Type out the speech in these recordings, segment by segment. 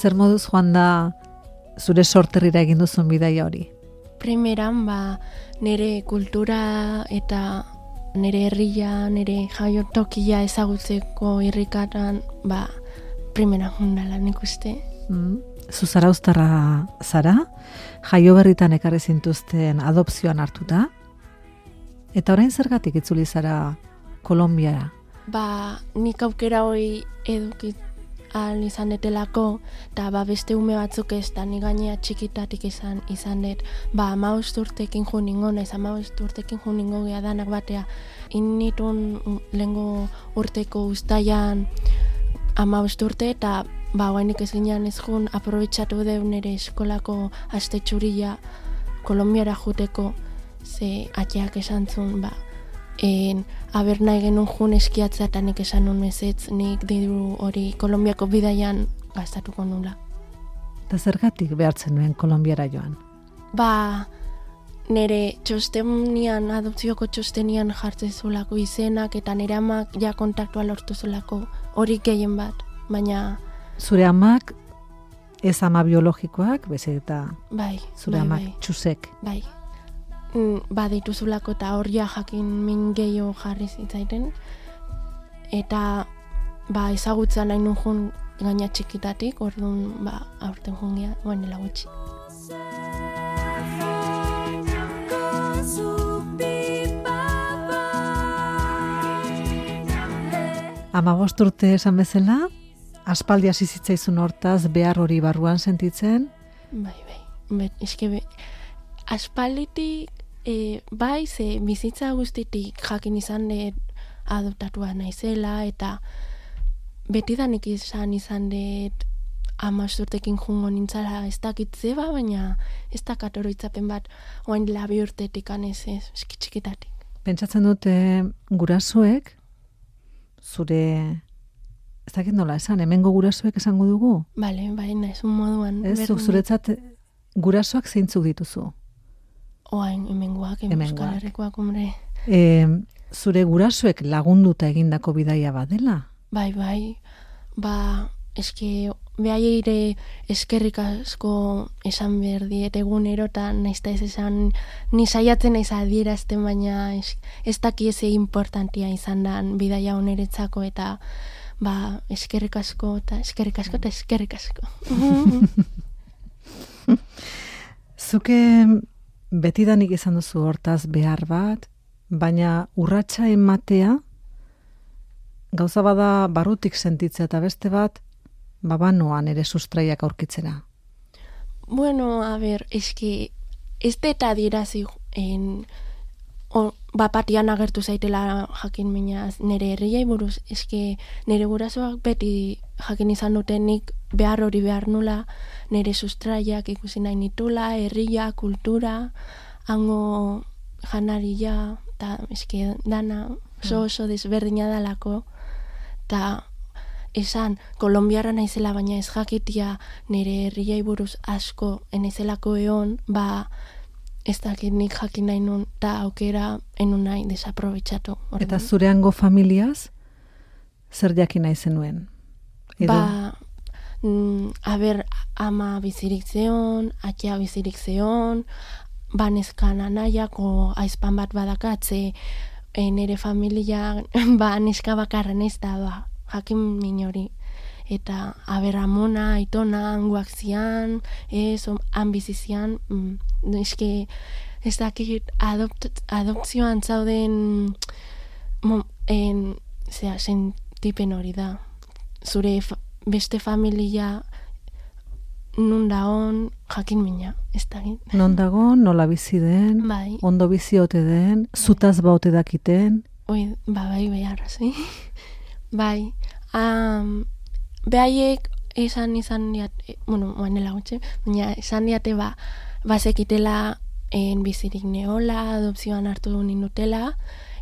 zer moduz joan da zure sorterrira egin duzun bidaia hori? Primeran, ba, nire kultura eta nire herria, nire jaio tokia ezagutzeko irrikatan, ba, primera jundala nik uste. Mm. Zuzara ustarra zara, jaio berritan ekarri zintuzten adopzioan hartuta, eta orain zergatik itzuli zara Kolombiara? Ba, nik aukera hori edukit al izan detelako, eta ba, beste ume batzuk ez, da gainea txikitatik izan izan dut, ba, amaust urtekin jo ningo, naiz amaust urtekin jo ningo geha danak batea, initun lengo urteko ustaian amaust urte, eta ba, guainik ez ginean ez jun, aprobetsatu deu nire eskolako aste Kolombiara juteko, ze atxeak esan zun, ba, en aber nahi genuen jun eskiatzea eta nik esan nun mesetz nik diru hori Kolombiako bidaian gastatuko nula. Eta zergatik behartzen nuen Kolombiara joan? Ba, nire txostenian, adopzioko txostenian jartzen zulako izenak eta nire amak ja kontaktua lortu zulako hori gehien bat, baina... Zure amak ez ama biologikoak, beze eta bai, zure bai, amak bai. txusek. Bai, badituzulako eta horria jakin min gehiago jarri zitzaiten. Eta ba, ezagutza nahi nun jun gaina txikitatik, orduan ba, aurten jungia, guanela gutxi. Ama bost urte esan bezala, aspaldi hasi zitzaizun hortaz behar hori barruan sentitzen, Bai, bai. Bet, eske, be, aspalditik, e, bai, ze bizitza guztitik jakin izan dut adoptatua naizela, eta betidanik izan izan dut amazurtekin jungo nintzala ez dakit zeba, baina ez dakat oroitzapen bat oain dela bi urtetik anez ez, eski txikitatik. pentsatzen dute gurasoek, zure, ez dakit nola esan, hemengo gurasoek esango dugu? Bale, bai, naiz un moduan. Ez, zuretzat gurasoak zeintzuk dituzu? Oain, hemengoak. Euskal Herrikoak, hombre. E, zure gurasoek lagunduta egindako bidaia badela? Bai, bai, ba, eske, behaieire eskerrik asko esan behar diet egunero, eta naizta ez esan, ni saiatzen naiz adierazten, baina ez, ez daki ez importantia izan dan bidaia oneretzako, eta ba, eskerrik asko, eta eskerrik asko, eta eskerrik asko. Zuke betidanik izan duzu hortaz behar bat, baina urratsa ematea gauza bada barrutik sentitzea eta beste bat babanoan ere sustraiak aurkitzera. Bueno, a ber, eski, ez deta adierazi en, bapatian agertu zaitela jakin minaz nire herriai buruz, eski nire gurasoak beti jakin izan dutenik behar hori behar nula, nire sustraiak ikusi nahi nitula, herria, kultura, hango janaria, eta eski dana oso oso desberdina dalako, eta esan kolombiara naizela baina ez jakitia nire herriai buruz asko enaizelako eon, ba ez dakit nik jakin nahi nun, eta aukera enun nahi desaprobetxatu. Eta zure hango familiaz, zer jakin nahi zenuen? Edo, Ba, mm, a ber, ama bizirik zeon, atia bizirik zeon, banezkan anaiako aizpan bat badakatze, e, nire familia, ba, neska bakarren ez da, ba, jakin min hori. Eta, aber, amona, aitona, anguak zian, ez, han bizi zian, mm, eske, ez dakit adopt, adopzioan zauden mo, en, zera, sentipen hori da. Zure fa beste familia nun daon jakin mina, ez da non dago, nola bizi den, Bai, ondo bizi ote den, zutaz baute dakiten, oi, ba, bai, bai, arrazi. bai, um, behaiek esan izan diat, e, bueno, moanela gutxe, baina esan diate ba, bazekitela en bizirik neola, adopzioan hartu du nindutela,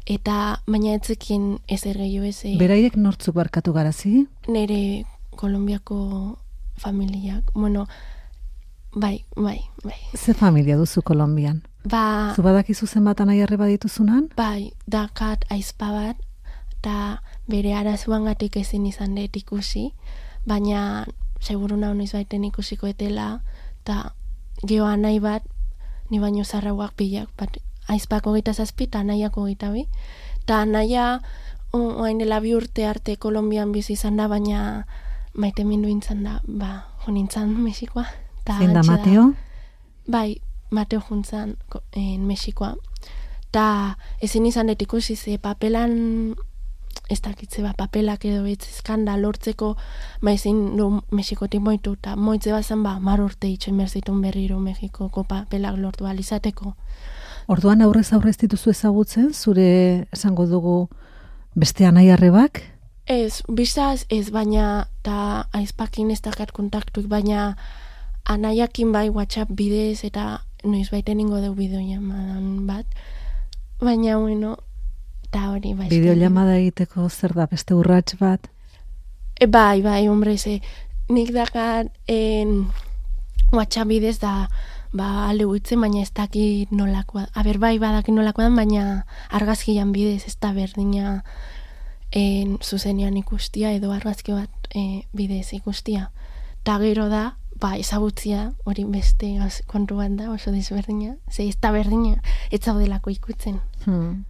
eta baina etzekin ezer gehiago ez. e, Beraiek nortzuk barkatu garazi? nere Kolombiako familiak, bueno, bai, bai, bai. Ze familia duzu Kolombian? Ba, Zu badakizu zenbat anai arreba dituzunan? bai, dakat aizpa bat, eta bere arazuan gatik ezin izan dut ikusi, baina seguru nahi noiz baiten ikusiko etela, eta geho nahi bat, ni baino zarrauak bilak, bat, aizpako gita zazpi, eta nahiako gita bi, eta naia, oain dela bi urte arte Kolombian bizi izan da, baina maite mindu intzan da, ba, jo nintzan Mexikoa. ta Zein da Mateo? Bai, Mateo juntzan en Mexikoa. Ta ezin izan dut ikusi ze papelan ez dakitze ba, papelak edo etzizkan da lortzeko ezin du Mexikotik moitu eta moitze bazan ba mar urte itxoin berzitun berriro Mexikoko papelak lortu alizateko. Orduan aurrez aurrez dituzu ezagutzen, zure esango dugu beste anai arrebak? Ez, bizaz ez, baina ta aizpakin ez dakat kontaktuik, baina anaiakin bai WhatsApp bidez eta noiz baiten ingo deu bideoiamadan bat. Baina, bueno, ta hori bai. Bideolamada egiteko zer da beste urrats bat? E, bai, bai, hombre, ze, nik dakat en, WhatsApp bidez da, ba, alde huitzen, baina ez dakit nolakoa. Aber, bai, badakit nolakoa baina argazkian bidez ez da berdina en, zuzenean ikustia, edo argazki bat e, bidez ikustia. Ta gero da, ba, ezagutzia, hori beste kontu da, oso desberdina. Ze ez da berdina, ez zaudelako ikutzen. Hmm.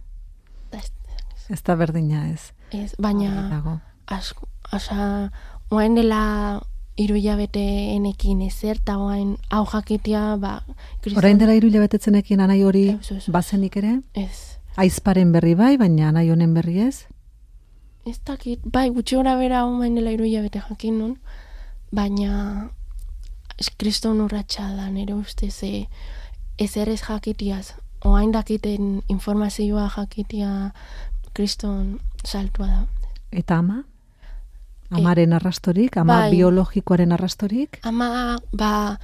Ez, da berdina ez. ez, baina... Dago. asko, oza, oain dela hiru hilabete enekin ezer, eta oain hau jakitia, ba, kriston- Orain dela hiru hilabetetzenekin anai hori Ez, bazenik ere? Ez, Aizparen berri bai, baina anai honen berri ez? ez dakit, bai, gutxi gora bera oain dela hiru hilabete jakin nun, baina kriston urratxa da, nire uste, ze ezer ez jakitiaz, oain dakiten informazioa jakitia kriston saltua da. Eta ama? Amaren arrastorik, ama bai. biologikoaren arrastorik? Ama, ba,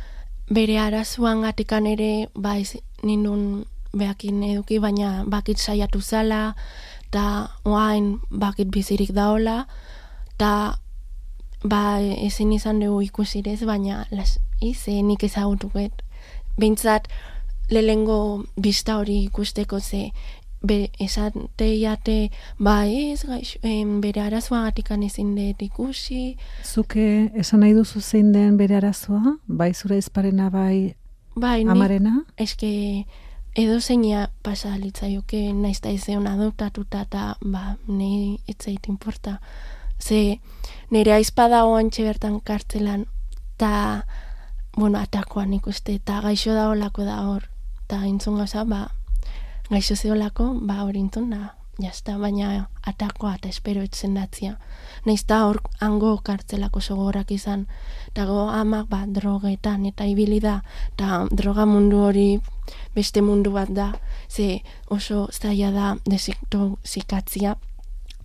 bere arazuan gatikan ere, ba, ez nindun behakin eduki, baina bakit saiatu zala, eta oain bakit bizirik daola, eta ba, ezin izan dugu ikusirez, baina las, ize nik ezagutuket. Bintzat, lehengo bista hori ikusteko ze, be, esate jate, ba ez, gaixo, em, bere arazoagatikan ezin dut ikusi, Zuke esan nahi duzu zein den bere arazoa? Bai zure izparena bai bai, amarena? eske edo zeinia pasa litzaioke naiz ta ezeon adoptatuta eta ba nei etzait importa ze nire aizpada oantxe bertan kartzelan ta bueno atakoan ikuste eta gaixo da olako da hor eta intzun gauza ba gaixo zeolako ba hori intzun da jazta, baina atakoa eta espero etzen datzia. Hor hango kartzelako sogorak izan, eta go amak ba, drogetan eta ibili da, eta droga mundu hori beste mundu bat da, ze oso zaila da desintoxikatzia,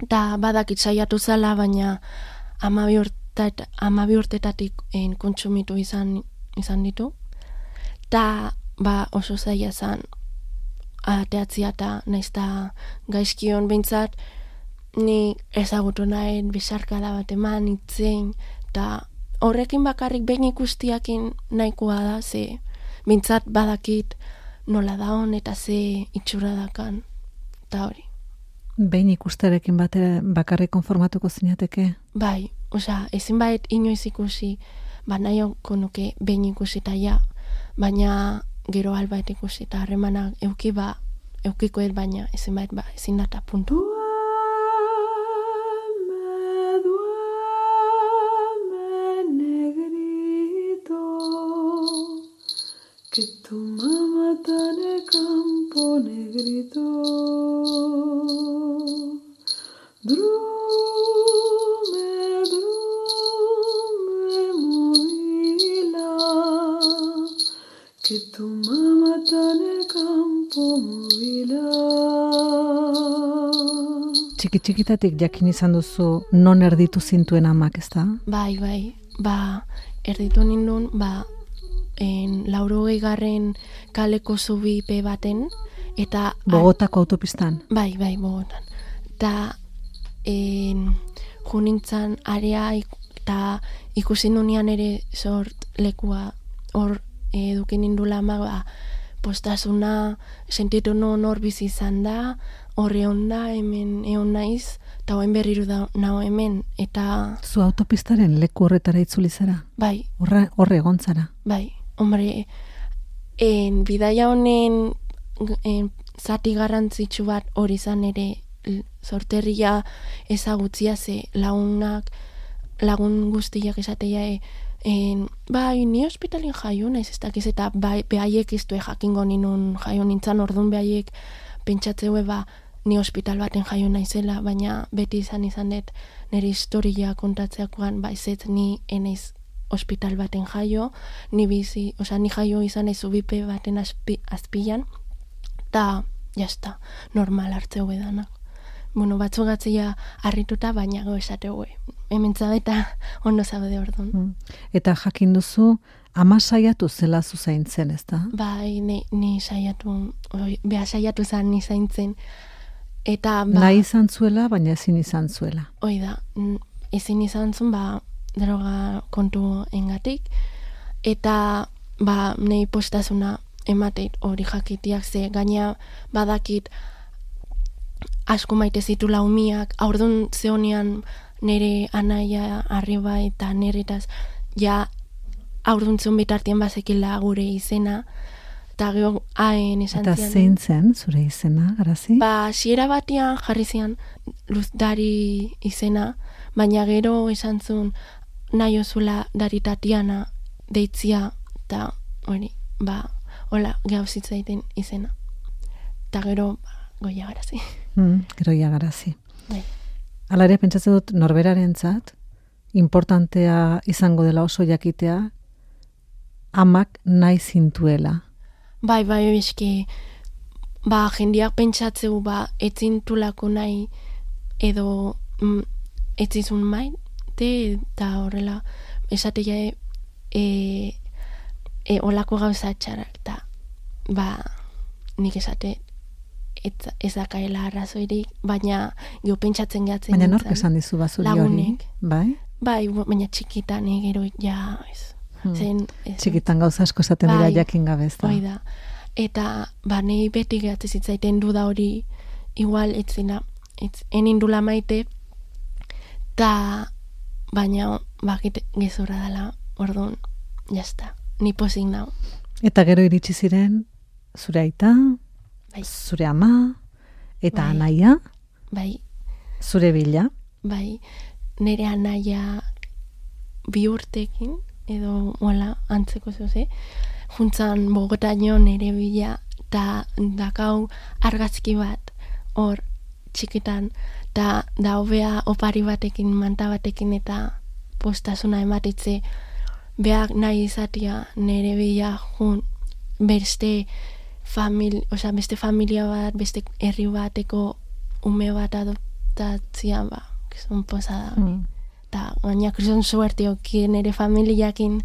eta badakit saiatu zala, baina amabi urtet, amabi urtetatik en, kontsumitu izan, izan ditu, eta ba, oso zaila zan ateatzia eta naizta gaizkion behintzat ni ezagutu nahi bizarkada bat eman itzein eta horrekin bakarrik behin ikustiakin nahikoa da ze behintzat badakit nola daon eta ze itxura dakan eta hori Behin ikusterekin bate bakarrik konformatuko zinateke? bai, osea, ezin bait inoiz ikusi ba nahioko nuke behin ikusi eta ja baina gero albait ikusi eta harremanak euki ba eukikoet baina ezin bait ba ezin data puntu que tu mamá en el campo, negrito. Drume, que tu en el campo, txiki txikitatik jakin izan duzu non erditu zintuen amak, ez da? Bai, bai, ba, erditu nindun, ba, en, lauro garren kaleko zubipe baten, eta... Bogotako autopistan? Bai, bai, Bogotan. Eta, en, junintzan area eta ikusi nunean ere sort lekua hor edukin indula ama ba, postasuna sentitu non hor bizi izan da horre onda hemen egon naiz eta hoen berriru da nao hemen eta Zu autopistaren leku horretara itzuli zara? bai, Horre, horre egon zara? bai, hombre en bidaia honen en, zati garrantzitsu bat hori izan ere sorterria ezagutzia ze lagunak lagun guztiak esatea e, en, bai, ni hospitalin jaio naiz ez dakiz eta bai, behaiek iztue jakingo ninun jaio nintzan orduan behaiek pentsatzeue ba ni hospital baten jaio naizela, baina beti izan izan dut nire historia kontatzeakoan ba ezetz ni enaiz hospital baten jaio, ni bizi, osea ni jaio izan naiz ubipe baten azpi, azpian, eta jazta, normal hartzeu edanak. Bueno, batzu gatzia harrituta, baina go esateu, hemen eta ondo zaude orduan. Mm. Eta jakin duzu, ama saiatu zela zu zaintzen, ez da? Bai, ni, ni saiatu, beha saiatu zan ni zaintzen. Eta, ba, Nahi izan zuela, baina ezin izan zuela. hoi da, ezin izan zuen, ba, droga kontu engatik. Eta, ba, nei postasuna emateit hori jakitiak ze gaina badakit asko maite zitula umiak, aurdun zeonian nire anaia arriba eta niretaz, ja aurdun zeon bitartien bazekila gure izena, eta gero haen esan Eta zein zen, zure izena, garazi? Ba, siera batean jarri zian luzdari izena, baina gero esan zuen nahi ozula dari Tatiana deitzia, eta hori, ba, hola, gauzitzaiten izena. Eta gero, ba, goia garazi. Mm, geroia garazi. Bai. Hala ere, pentsatzen dut norberarentzat importantea izango dela oso jakitea amak nahi zintuela. Bai, bai, eski, ba, jendiak pentsatzeu, ba, etzintulako nahi, edo mm, etzizun main, te, eta horrela, esatea, e, e, e, olako gauza txarak, eta, ba, nik esate, ez, ez dakaela arrazoirik, baina jo pentsatzen gehatzen Baina nork esan dizu bazuri hori? Lagunek. Bai? Bai, bu- baina txikitan, eh, gero, ja, ez. Hmm. Zen, ez, Txikitan gauza asko esaten dira Bai. jakin gabe, ez da? Da. Eta, ba, nahi beti gehatze zitzaiten duda hori, igual, etzina, ez, enindula maite, ta, baina, bakit gezurra dela, orduan, jazta, ni pozik nau. Eta gero iritsi ziren, zure aita, Bai. zure ama, eta Bai. anaia, Bai, zure bila. bai, nire anaia bi urtekin, edo, wala, antzeko zuze, juntzan Bogotaino nire bila, eta dakau argazki bat, hor, txikitan, eta da hobea opari batekin, manta batekin, eta postasuna ematitze, beak nahi izatia nire bila jun, beste famili, osea, beste familia bat, beste herri bateko ume bat adoptatzia, ba, gizon posada hori. Mm. Eta gaina krison suerte oki nire familiakin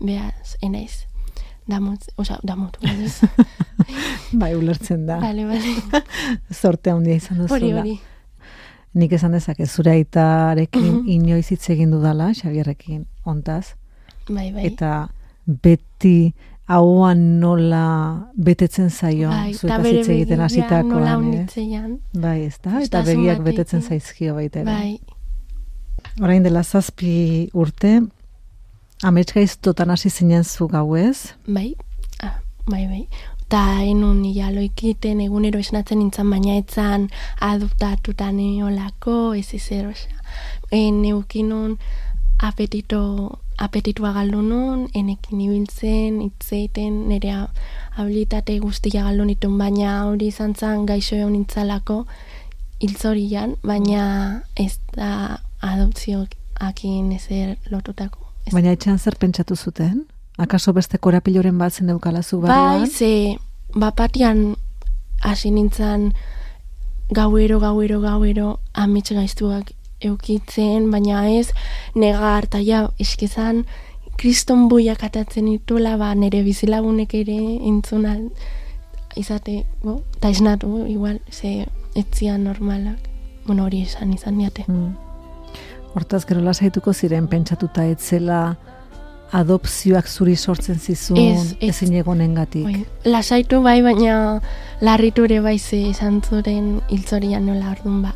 behaz, enaiz. Damut, osea, damut, ez? Bai, ulertzen da. Bale, bale. Zorte handia izan duzula. Hori, hori. Nik esan dezake, zure aitarekin Mhm. inoiz hitz egin dudala, Xabierrekin, ontaz, Bai, bai. eta beti hauan nola betetzen zaio, bai, zu eta eta bere hitz egiten hasitakoan, eh? Bai, ez da? Eta begiak betetzen zaizkio baita ere. Bai, Orain dela zazpi urte, ametskaiztotan hasi zinen zu gauez, bai, ah, bai, bai. Eta enun ja loikiten egunero esnatzen nintzen, baina etzan adoptatutan olako, ez osea. En eukinun apetito, apetitua galdu nun, enekin ibiltzen, itzeiten, nire habilitate guztia galdu nituen, baina hori izan zen gaixo egon nintzalako hiltzorian, baina ez da adopzioakin ezer lotutako. Ez baina etxean zer pentsatu zuten? Akaso beste korapiloren bat zen eukalazu barruan? Bai, ze bapatian hasi nintzen gauero, gauero, gauero, amets gaiztuak eukitzen, baina ez, nega hartaia eskizan, kriston buiak atatzen itula, ba, nire bizilagunek ere entzuna izate, bo, eta esnatu, igual, ze etzian normalak, bueno, hori esan izan diate. Mm. Hortaz, gero lasaituko ziren pentsatuta etzela adopzioak zuri sortzen zizun Ez, ez. ezin egonen. Bai, lasaitu bai, baina larritu ere bai ze izan zuren hiltzorian nola orduan ba.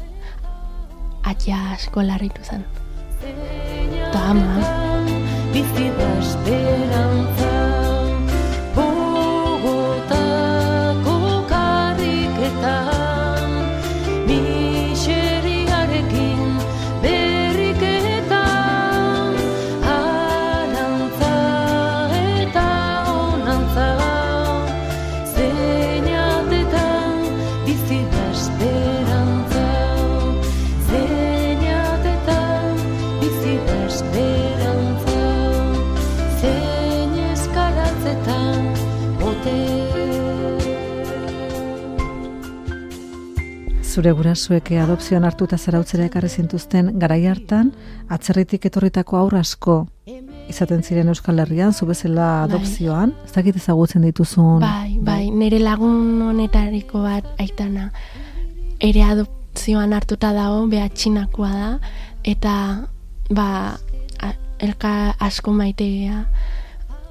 Atia asko larritu zen. Eta ama. Bizi da esperantza Zure gurasuek adopzioan hartuta zarautzera ekarri zintuzten garai hartan, atzerritik etorritako aurra asko izaten ziren Euskal Herrian, zu bezala Bai. adopzioan, ez dakit ezagutzen dituzun. Bai, bai, nire lagun honetariko bat aitana ere adopzioan hartuta dago, beha txinakoa da, eta ba, a- elka asko maitegea,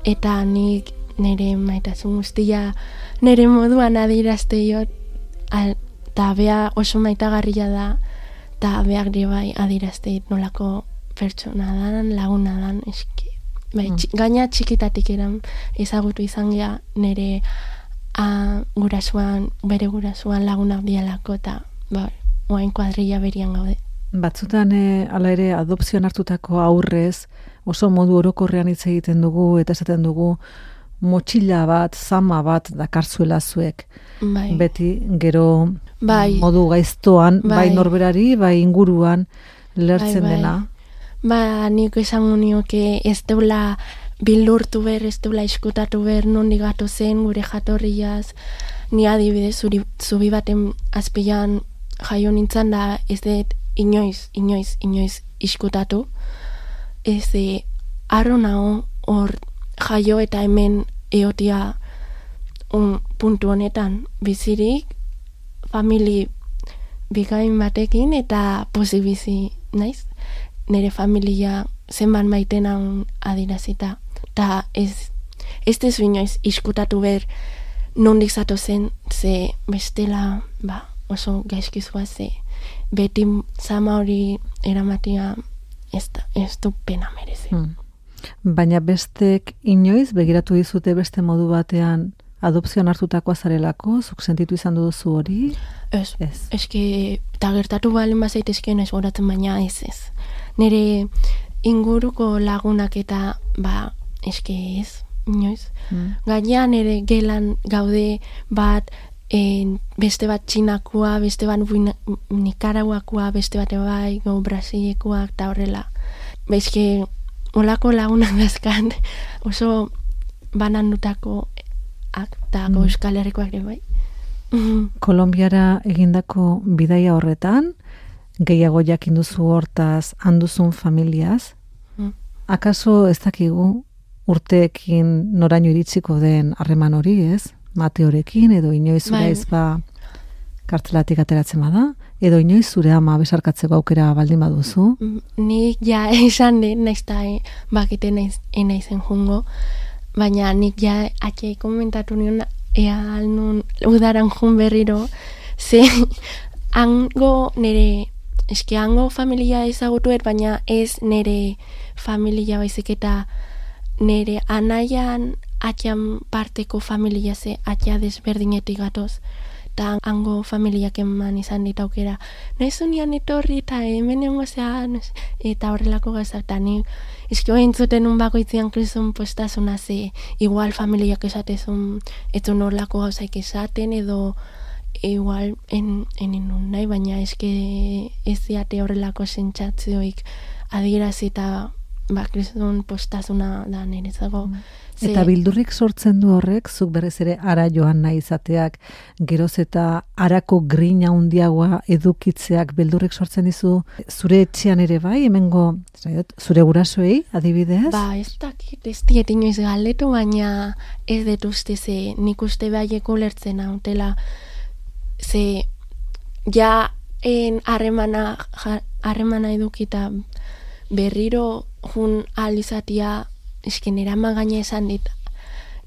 eta nik nire maitasun guztia nire moduan adierazte jot, al- eta bea oso maitagarria da, eta beak ere bai adierazte nolako pertsona dan, laguna dan, eski. Bai, Mm. gaina txikitatik eran ezagutu izan gea nire a, gurasuan, bere gurasuan lagunak dialako eta ba, oain kuadrilla berian gaude. Batzutan e, hala ere adopzioan hartutako aurrez oso modu orokorrean hitz egiten dugu eta esaten dugu motxila bat, zama bat dakarzuela zuek. Bai, Beti gero Bai. modu gaiztoan, bai. Bai. norberari, bai inguruan lertzen Bai, bai. dena. ba, nik esango nioke ez deula bildurtu ber, ez deula iskutatu ber, nondi gato zen gure jatorriaz, ni adibidez zuri, zubi baten azpilan jaio nintzen da ez dut inoiz, inoiz, inoiz iskutatu. Ez de, arro nago hor jaio eta hemen eotia un puntu honetan bizirik, famili bikain batekin eta pozik bizi naiz. Nire familia zenban maiten haun adirazita. Ta ez, ez dezu inoiz iskutatu ber nondik zato zen, ze bestela, ba, oso gaizkizua ze beti zama hori eramatia ez, ez du pena merezi. Hmm. Baina bestek inoiz begiratu dizute beste modu batean adopzioan hartutakoa zarelako, zuk sentitu izan duzu hori? Ez, Ez. eske, eta gertatu balen bazaitezke ez goratzen baina ez ez. Nire inguruko lagunak eta, ba, eske ez, inoiz. Hmm. Gainean ere gelan gaude bat, en, beste bat txinakoa, beste bat nikaraguakoa, beste bat bai, go brasilekoak, eta horrela. Bezke, olako lagunak dazkan, oso banandutako ak, eta Mm. Euskal Herrikoak ere bai. Kolombiara egindako bidaia horretan, gehiago jakin duzu hortaz handuzun familiaz, Mm. akaso ez dakigu urteekin noraino iritsiko den harreman hori, ez? Mateorekin, edo inoiz Bai. ezba kartzelatik ateratzen bada, edo inoiz zure ama besarkatzeko aukera baldin baduzu. Mm, Nik ja esan den, naiz eta e, bakite naiz, jungo, baina nik ja atxe komentatu nion ea alnun udaran jun berriro, ze hango nire, eske hango familia ezagutuet, baina ez nire familia baizik eta nire anaian atxan parteko familia ze atxa desberdinetik gatoz eta hango familiak eman izan dit aukera. Naiz unian etorri eta hemen egongo zea, no sé, eta horrelako gauzak, eta ni eski hori entzuten un bakoitzian krizun postasuna ze igual familiak esatezun ez horrelako gauzaik esaten edo igual en, nun nahi, baina eske ez diate horrelako sentsatzioik adierazi eta ba, kriston postasuna da niretzako. Ze- Eta bildurrik sortzen du horrek, zuk berez ere ara joan nahi izateak, geroz eta arako grina handiagoa edukitzeak bildurrik sortzen dizu, zure etxean ere bai, hemengo zure gurasoei, adibidez? Ba, ez dakit, ez diet inoiz galdetu, baina ez dut uste ze nik uste behaieko lertzen hautela. Ze, ja, en harremana, harremana edukita berriro jun alizatia, esken erama gaina esan dit,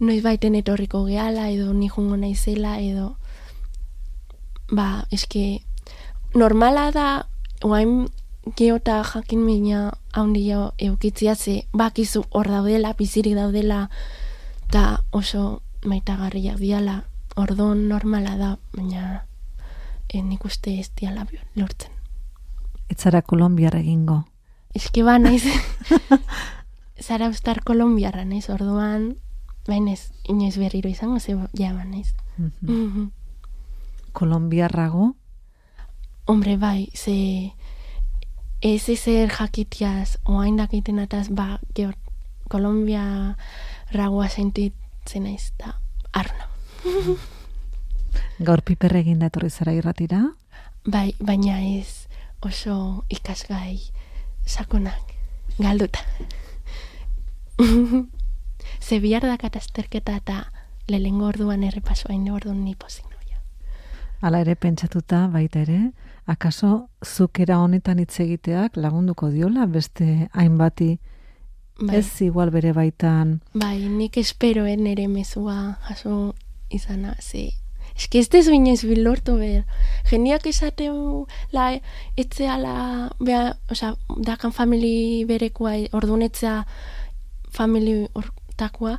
noiz baiten etorriko gehala, edo ni jungo naizela, edo, ba, eske, normala da, oain geota jakin mina handia eukitzia ze bakizu hor daudela, bizirik daudela, eta oso maitagarriak diala, ordon normala da, baina eh, nik uste ez diala lortzen. Etzara Kolombiar egingo. Eske ba naiz, zara ustar kolombiarra naiz, orduan, bainez, inoiz berriro izango, ze ja ba naiz. Mhm. Mhm. Kolombiarrago, Hombre, bai, ze ez ezer jakitiaz, oain dakiten ataz, ba, geor, Kolombia ragoa sentitzen naiz, da, arna. gaur piper egin da etorri zara irratira, Bai, baina ez oso ikasgai sakonak, galduta. Ze bihar dakat azterketa eta lehengo orduan errepasoa ino orduan ni pozik noia. Hala ere pentsatuta baita ere, akaso zukera honetan hitz egiteak lagunduko diola beste hainbati Bai, ez igual bere baitan bai, nik esperoen ere mezua jaso izana, ze... Eske ez dezu inoiz bilortu ber. Jendiak esateu la etzeala, bea, osea, dakan famili berekoa, orduan etzea famili hortakoa,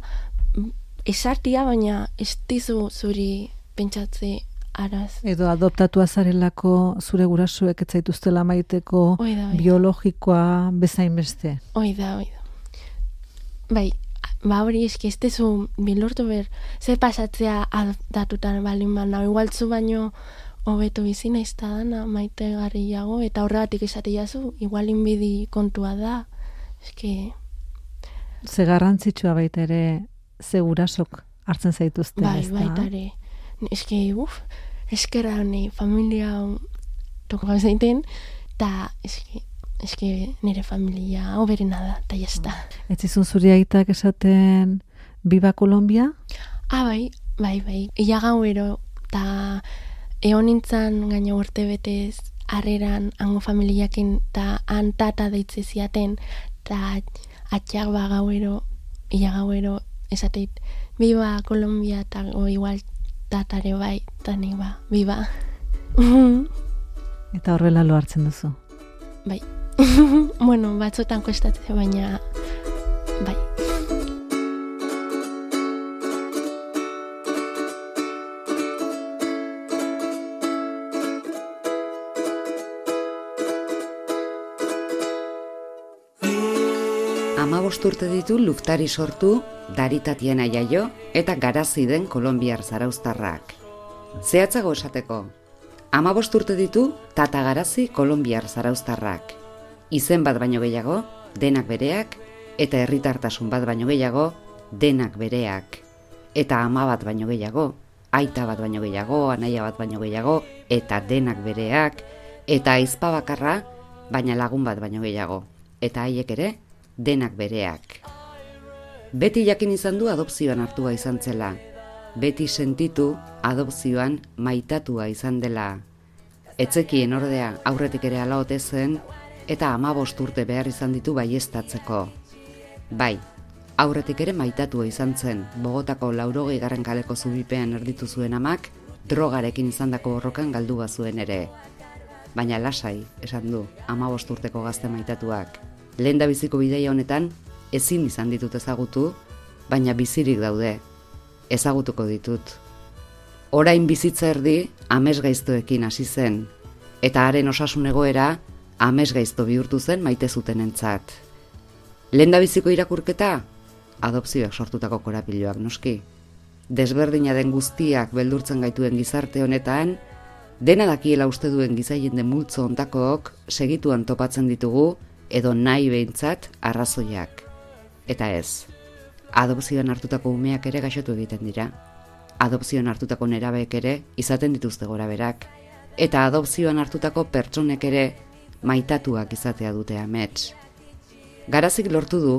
esartia, baina ez dizu zuri pentsatze araz. edo adoptatua zarelako zure gurasuek ez zaituztela maiteko Hoi da, hoi da. biologikoa bezain beste. Hoi da, hoi da. Bai, ba hori eski ez dezu bilortu ber, ze pasatzea adaptatutan balin bana, igualtzu baino hobeto bizi naiz ta dana maite garriago, eta horregatik esate jazu, igual inbidi kontua da. Eski, Ze garrantzitsua baita ere ze gurasok hartzen zaituzten, bai, ezta? baita ere. Eski, uf, eskera honi familia toko zaiten, eta eski, eski nire familia hoberena da, eta jazta. Ez izun zure aitak esaten Biba Kolombia? Ah, bai, bai, bai. Ia gauero, eta egon nintzen gaino urte betez harreran hango familiakin eta han tata deitze ziaten eta atxak ba gauero, ia gauero esateit, biba Kolombia eta o igual tatare bai, eta nik ba, biba. Eta horrela lo hartzen duzu. bai. bueno, batzutan kostatzen, baina bai. Amabost urte ditu luftari sortu, daritatiena jaio eta garazi den kolombiar zaraustarrak. Zehatzago esateko, amabost urte ditu tata garazi kolombiar zaraustarrak. Izen bat baino gehiago, denak bereak, eta herritartasun bat baino gehiago, denak bereak. Eta ama bat baino gehiago, aita bat baino gehiago, anaia bat baino gehiago, eta denak bereak, eta aizpa bakarra, baina lagun bat baino gehiago. Eta haiek ere, denak bereak. Beti jakin izan du adopzioan hartua izan zela. Beti sentitu adopzioan maitatua izan dela. Etzekien ordea aurretik ere ala ote zen eta amabost urte behar izan ditu baiestatzeko. Bai, aurretik ere maitatua izan zen, Bogotako laurogei garren kaleko zubipean erditu zuen amak, drogarekin izandako borrokan galdua zuen ere. Baina lasai, esan du, amabost urteko gazte maitatuak. Lehen da biziko bideia honetan, ezin izan ditut ezagutu, baina bizirik daude. Ezagutuko ditut. Orain bizitza erdi, amesgaiztoekin hasi zen, eta haren osasun egoera, amesgaizto bihurtu zen maite zuten entzat. Lehen da biziko irakurketa, adopzioak sortutako korapiloak noski. Desberdina den guztiak beldurtzen gaituen gizarte honetan, dena dakiela uste duen gizaien den multzo ontakook segituan topatzen ditugu edo nahi behintzat arrazoiak. Eta ez, adopzioan hartutako umeak ere gaixotu egiten dira. Adopzioan hartutako nerabeek ere izaten dituzte gora berak. Eta adopzioan hartutako pertsonek ere maitatuak izatea dute amets. Garazik lortu du,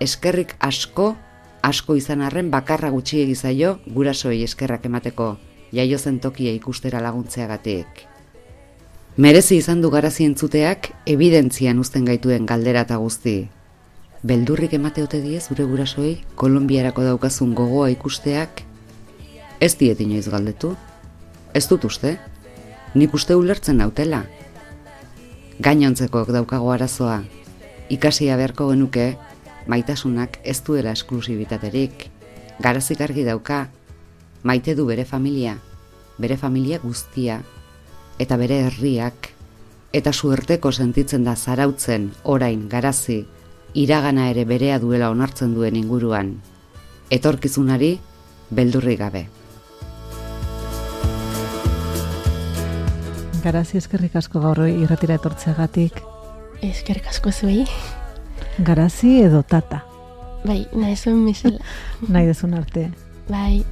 eskerrik asko, asko izan arren bakarra gutxi egizaio gurasoei eskerrak emateko, jaio zen tokia ikustera laguntzeagatik. Merezi izan du garazi entzuteak, evidentzian uzten gaituen galdera eta guzti. Beldurrik emateote die zure gurasoei, Kolombiarako daukazun gogoa ikusteak, ez diet inoiz galdetu. Ez dut uste, nik uste ulertzen nautela. Gainontzekoak daukago arazoa, ikasia beharko genuke, maitasunak ez duela esklusibitaterik. Garazik argi dauka, maite du bere familia, bere familia guztia, eta bere herriak, eta suerteko sentitzen da zarautzen orain garazi, iragana ere berea duela onartzen duen inguruan. Etorkizunari, beldurri gabe. Garazi eskerrik asko gaur irratira etortzeagatik. Eskerrik asko zuei. Garazi edo tata, Bai, nahi zuen misela. nahi dezun arte. Bai.